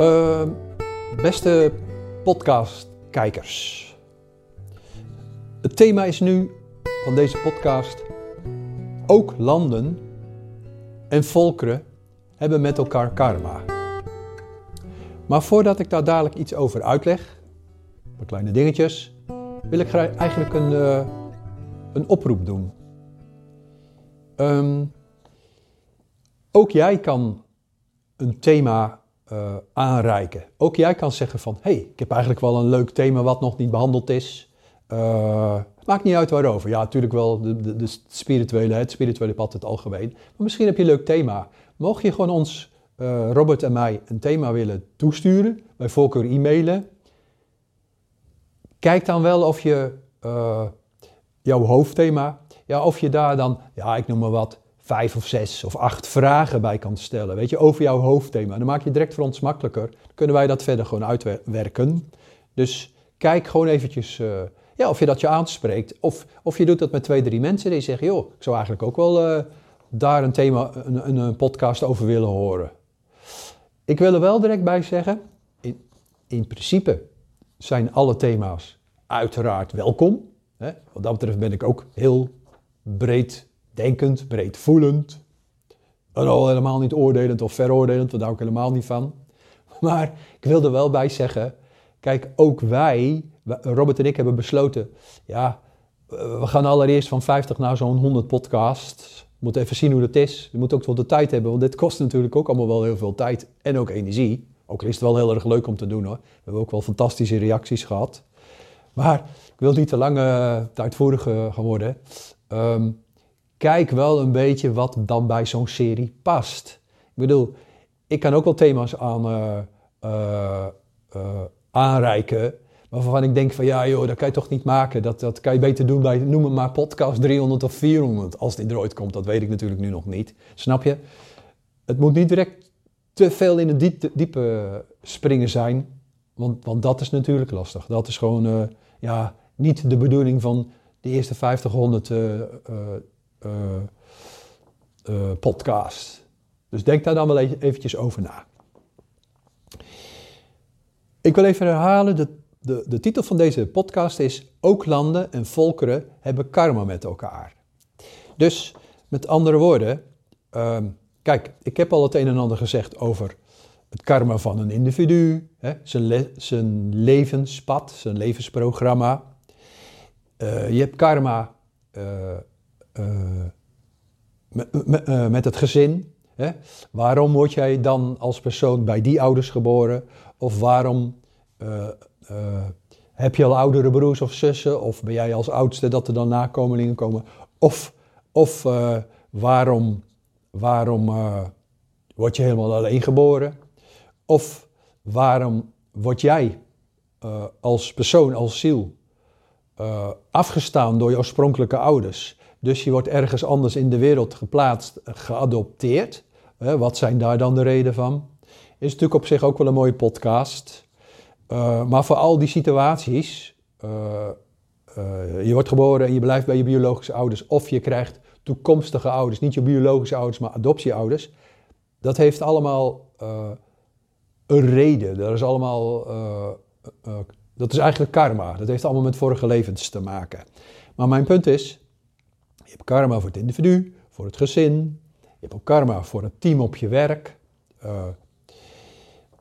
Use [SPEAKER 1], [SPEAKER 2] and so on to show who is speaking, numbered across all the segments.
[SPEAKER 1] Uh, beste podcastkijkers. Het thema is nu van deze podcast: ook landen en volkeren hebben met elkaar karma. Maar voordat ik daar dadelijk iets over uitleg, een kleine dingetjes, wil ik eigenlijk een, uh, een oproep doen. Um, ook jij kan een thema uh, aanreiken. Ook jij kan zeggen van, hey, ik heb eigenlijk wel een leuk thema wat nog niet behandeld is. Uh, maakt niet uit waarover. Ja, natuurlijk wel de, de, de, spirituele, het spirituele pad het algemeen. Maar misschien heb je een leuk thema. Mocht je gewoon ons, uh, Robert en mij, een thema willen toesturen, bij voorkeur e-mailen. Kijk dan wel of je jouw hoofdthema, ja, of je daar dan, ja, ik noem maar wat, vijf of zes of acht vragen bij kan stellen, weet je, over jouw hoofdthema. Dan maak je direct voor ons makkelijker. Dan kunnen wij dat verder gewoon uitwerken. Dus kijk gewoon eventjes uh, ja, of je dat je aanspreekt. Of, of je doet dat met twee, drie mensen die zeggen, joh, ik zou eigenlijk ook wel daar een thema, een, een, podcast over willen horen. Ik wil er wel direct bij zeggen, in, in principe zijn alle thema's uiteraard welkom. Hè? Wat dat betreft ben ik ook heel breed denkend, breedvoelend. En al helemaal niet oordelend of veroordelend, daar hou ik helemaal niet van. Maar ik wil er wel bij zeggen, kijk, ook wij, Robert en ik hebben besloten, ja, we gaan allereerst van 50 naar zo'n 100 podcasts. We moeten even zien hoe dat is. Je moet ook wel de tijd hebben, want dit kost natuurlijk ook allemaal wel heel veel tijd en ook energie. Ook is het wel heel erg leuk om te doen hoor. We hebben ook wel fantastische reacties gehad. Maar ik wil niet te lang uh, te uitvoerig gaan worden. Um, kijk wel een beetje wat dan bij zo'n serie past. Ik bedoel, ik kan ook wel thema's aan, uh, aanreiken, waarvan ik denk van ja joh, dat kan je toch niet maken. Dat, dat kan je beter doen bij, noem het maar podcast 300 of 400, als die er ooit komt. Dat weet ik natuurlijk nu nog niet. Snap je? Het moet niet direct te veel in het diepe springen zijn, want, want dat is natuurlijk lastig. Dat is gewoon ja, niet de bedoeling van de eerste 50, 100 uh, uh, podcast. Dus denk daar dan wel eventjes over na. Ik wil even herhalen, de, de, de titel van deze podcast is Ook landen en volkeren hebben karma met elkaar. Dus met andere woorden, uh, kijk, ik heb al het een en ander gezegd over het karma van een individu, hè, zijn, le zijn levenspad, zijn levensprogramma. Uh, je hebt karma uh, uh, met, het gezin. Hè? Waarom word jij dan als persoon bij die ouders geboren? Of waarom heb je al oudere broers of zussen? Of ben jij als oudste dat er dan nakomelingen komen? Of, of waarom, waarom word je helemaal alleen geboren? Of waarom word jij als persoon, als ziel, afgestaan door je oorspronkelijke ouders? Dus je wordt ergens anders in de wereld geplaatst, geadopteerd. Wat zijn daar dan de reden van? Is natuurlijk op zich ook wel een mooie podcast. Uh, maar voor al die situaties, uh, uh, je wordt geboren en je blijft bij je biologische ouders, of je krijgt toekomstige ouders, niet je biologische ouders, maar adoptieouders. Dat heeft allemaal een reden. Dat is allemaal, dat is eigenlijk karma. Dat heeft allemaal met vorige levens te maken. Maar mijn punt is, je hebt karma voor het individu, voor het gezin. Je hebt ook karma voor het team op je werk. Uh,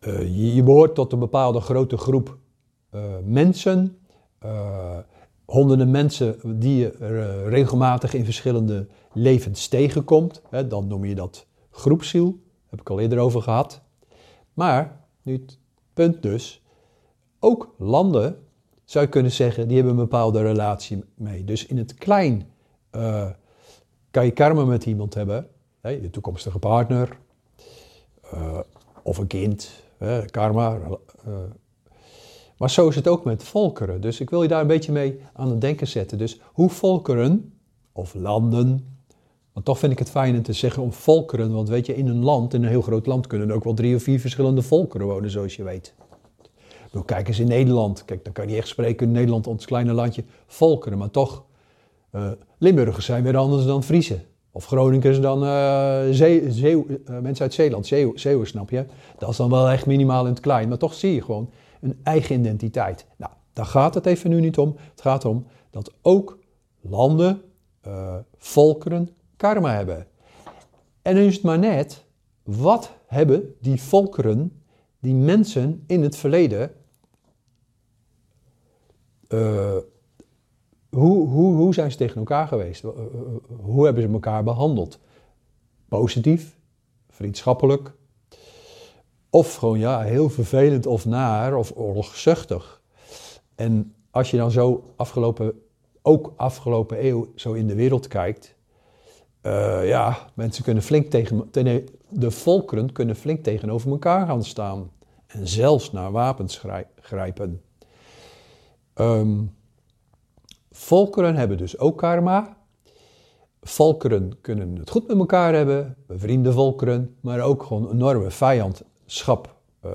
[SPEAKER 1] uh, je, behoort tot een bepaalde grote groep uh, mensen. honderden mensen die je regelmatig in verschillende levens tegenkomt. Hè, dan noem je dat groepsziel. Heb ik al eerder over gehad. Maar, nu het punt dus, ook landen zou je kunnen zeggen, die hebben een bepaalde relatie mee. Dus in het klein kan je karma met iemand hebben, hè, je toekomstige partner of een kind, karma. Uh, maar zo is het ook met volkeren. Dus ik wil je daar een beetje mee aan het denken zetten. Dus hoe volkeren of landen, want toch vind ik het fijn om te zeggen om volkeren, want weet je, in een land, in een heel groot land, kunnen er ook wel drie of vier verschillende volkeren wonen, zoals je weet. bedoel, kijk eens in Nederland. Kijk, dan kan je niet echt spreken in Nederland, ons kleine landje, volkeren. Maar toch, uh, Limburgers zijn weer anders dan Friese. Of Groningers dan uh, Zee, uh, mensen uit Zeeland, Zeeuw, Zeeuwen, snap je? Dat is dan wel echt minimaal in het klein. Maar toch zie je gewoon een eigen identiteit. Nou, daar gaat het even nu niet om. Het gaat om dat ook landen, volkeren, karma hebben. En nu is het maar net, wat hebben die volkeren, die mensen in het verleden, uh, hoe, hoe, hoe zijn ze tegen elkaar geweest? Uh, hoe hebben ze elkaar behandeld? Positief, vriendschappelijk, of gewoon ja, heel vervelend of naar of oorlogzuchtig. En als je dan zo afgelopen, ook afgelopen eeuw zo in de wereld kijkt, ja, mensen kunnen flink tegen, de volkeren kunnen flink tegenover elkaar gaan staan. En zelfs naar wapens grijpen. Um, volkeren hebben dus ook karma. Volkeren kunnen het goed met elkaar hebben, bevriende volkeren, maar ook gewoon enorme vijandschap uh,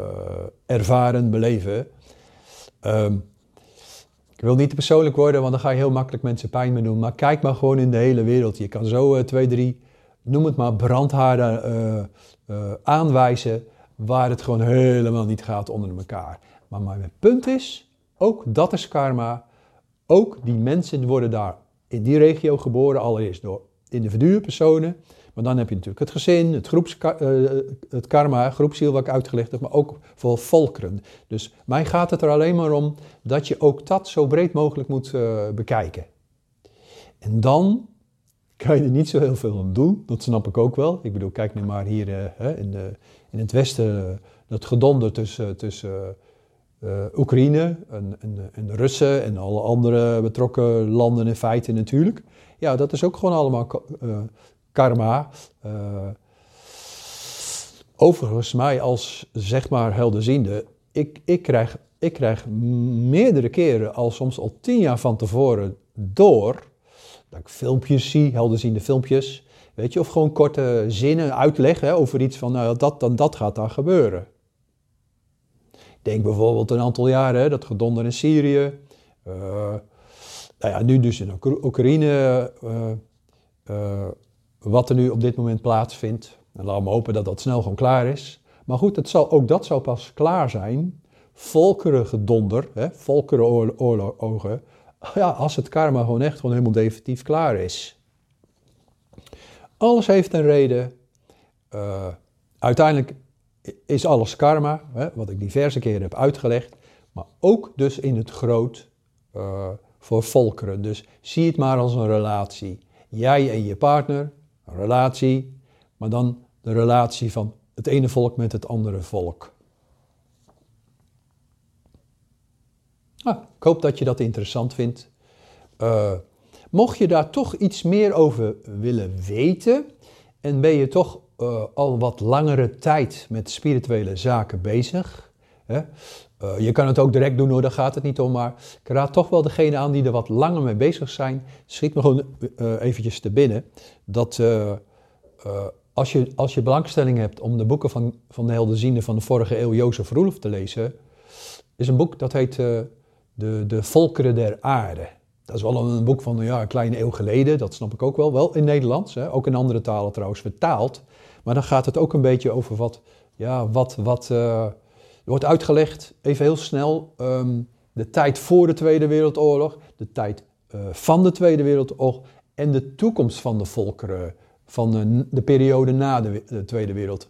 [SPEAKER 1] ervaren, beleven. Um, ik wil niet te persoonlijk worden, want dan ga je heel makkelijk mensen pijn mee doen. Maar kijk maar gewoon in de hele wereld. Je kan zo uh, twee, drie, noem het maar, brandhaarden uh, aanwijzen waar het gewoon helemaal niet gaat onder elkaar. Maar mijn punt is, ook dat is karma. Ook die mensen worden daar in die regio geboren, allereerst door individuen, personen. Maar dan heb je natuurlijk het gezin, het, groeps, uh, het karma, groepsziel wat ik uitgelegd heb, maar ook voor volkeren. Dus mij gaat het er alleen maar om dat je ook dat zo breed mogelijk moet uh, bekijken. En dan kan je er niet zo heel veel aan doen, dat snap ik ook wel. Ik bedoel, kijk nu maar hier uh, in, de, in het westen, dat gedonder tussen, tussen Oekraïne en, en, de Russen en alle andere betrokken landen in feite natuurlijk. Ja, dat is ook gewoon allemaal karma. Uh, overigens, mij als zeg maar helderziende, ik, ik, krijg, ik krijg meerdere keren, al soms al tien jaar van tevoren, door dat ik filmpjes zie, helderziende filmpjes, weet je, of gewoon korte zinnen uitleggen over iets van, nou dat, dan dat gaat dan gebeuren. Denk bijvoorbeeld een aantal jaren, dat gedonder in Syrië, uh, nou ja, nu dus in Oekraïne, uh, wat er nu op dit moment plaatsvindt. En laten we hopen dat dat snel gewoon klaar is. Maar goed, het zal, ook dat zou pas klaar zijn. Volkerengedonder, hè, volkerenoorlogen, ja, als het karma gewoon echt gewoon helemaal definitief klaar is. Alles heeft een reden. Uiteindelijk is alles karma, hè, wat ik diverse keren heb uitgelegd. Maar ook dus in het groot uh, voor volkeren. Dus zie het maar als een relatie. Jij en je partner, een relatie, maar dan de relatie van het ene volk met het andere volk. Ah, ik hoop dat je dat interessant vindt. Uh, mocht je daar toch iets meer over willen weten en ben je toch uh, al wat langere tijd met spirituele zaken bezig, hè? Uh, je kan het ook direct doen hoor, daar gaat het niet om, maar ik raad toch wel degene aan die er wat langer mee bezig zijn. Schiet me gewoon uh, eventjes te binnen dat als, je, als je belangstelling hebt om de boeken van, van de helderziende van de vorige eeuw, Jozef Roelof, te lezen, is een boek dat heet de, de Volkeren der Aarde. Dat is wel een, boek van ja, een kleine eeuw geleden, dat snap ik ook wel. Wel in Nederlands, hè, ook in andere talen trouwens vertaald. Maar dan gaat het ook een beetje over wat, ja, wat, wat er wordt uitgelegd, even heel snel, um, de tijd voor de Tweede Wereldoorlog, de tijd uh, van de Tweede Wereldoorlog en de toekomst van de volkeren, van de, de periode na de, de, Tweede Wereld.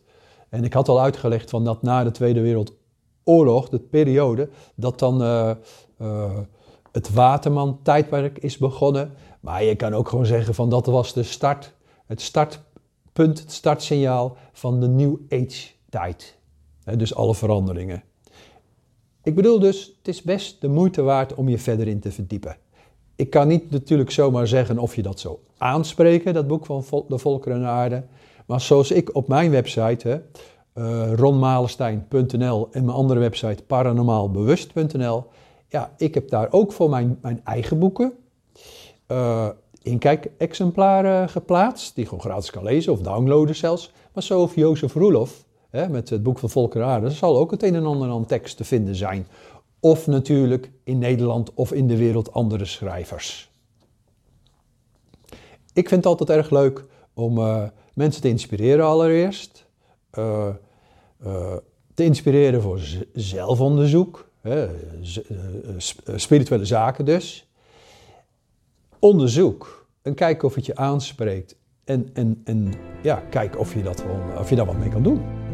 [SPEAKER 1] En ik had al uitgelegd van dat na de Tweede Wereldoorlog, de periode, dat dan uh, het Waterman-tijdperk is begonnen. Maar je kan ook gewoon zeggen van dat was de start, het startpunt, het startsignaal van de New Age-tijd dus alle veranderingen. Ik bedoel dus, het is best de moeite waard om je verder in te verdiepen. Ik kan niet natuurlijk zomaar zeggen of je dat zou aanspreken, dat boek van de Volkeren en Aarde. Maar zoals ik op mijn website, uh, ronmalenstein.nl en mijn andere website paranormaalbewust.nl, ja, ik heb daar ook voor mijn, mijn eigen boeken uh, in kijkexemplaren geplaatst, die gewoon gratis kan lezen of downloaden zelfs. Maar zo heeft Jozef Roelof, hè, met het boek van Volker Aarde, zal ook het een en ander aan tekst te vinden zijn. Of natuurlijk in Nederland of in de wereld andere schrijvers. Ik vind het altijd erg leuk om uh, mensen te inspireren allereerst. Uh, te inspireren voor zelfonderzoek. Hè, spirituele zaken dus. Onderzoek. En kijken of het je aanspreekt. En, en, en ja, kijk of je, dat wel, of je daar wat mee kan doen.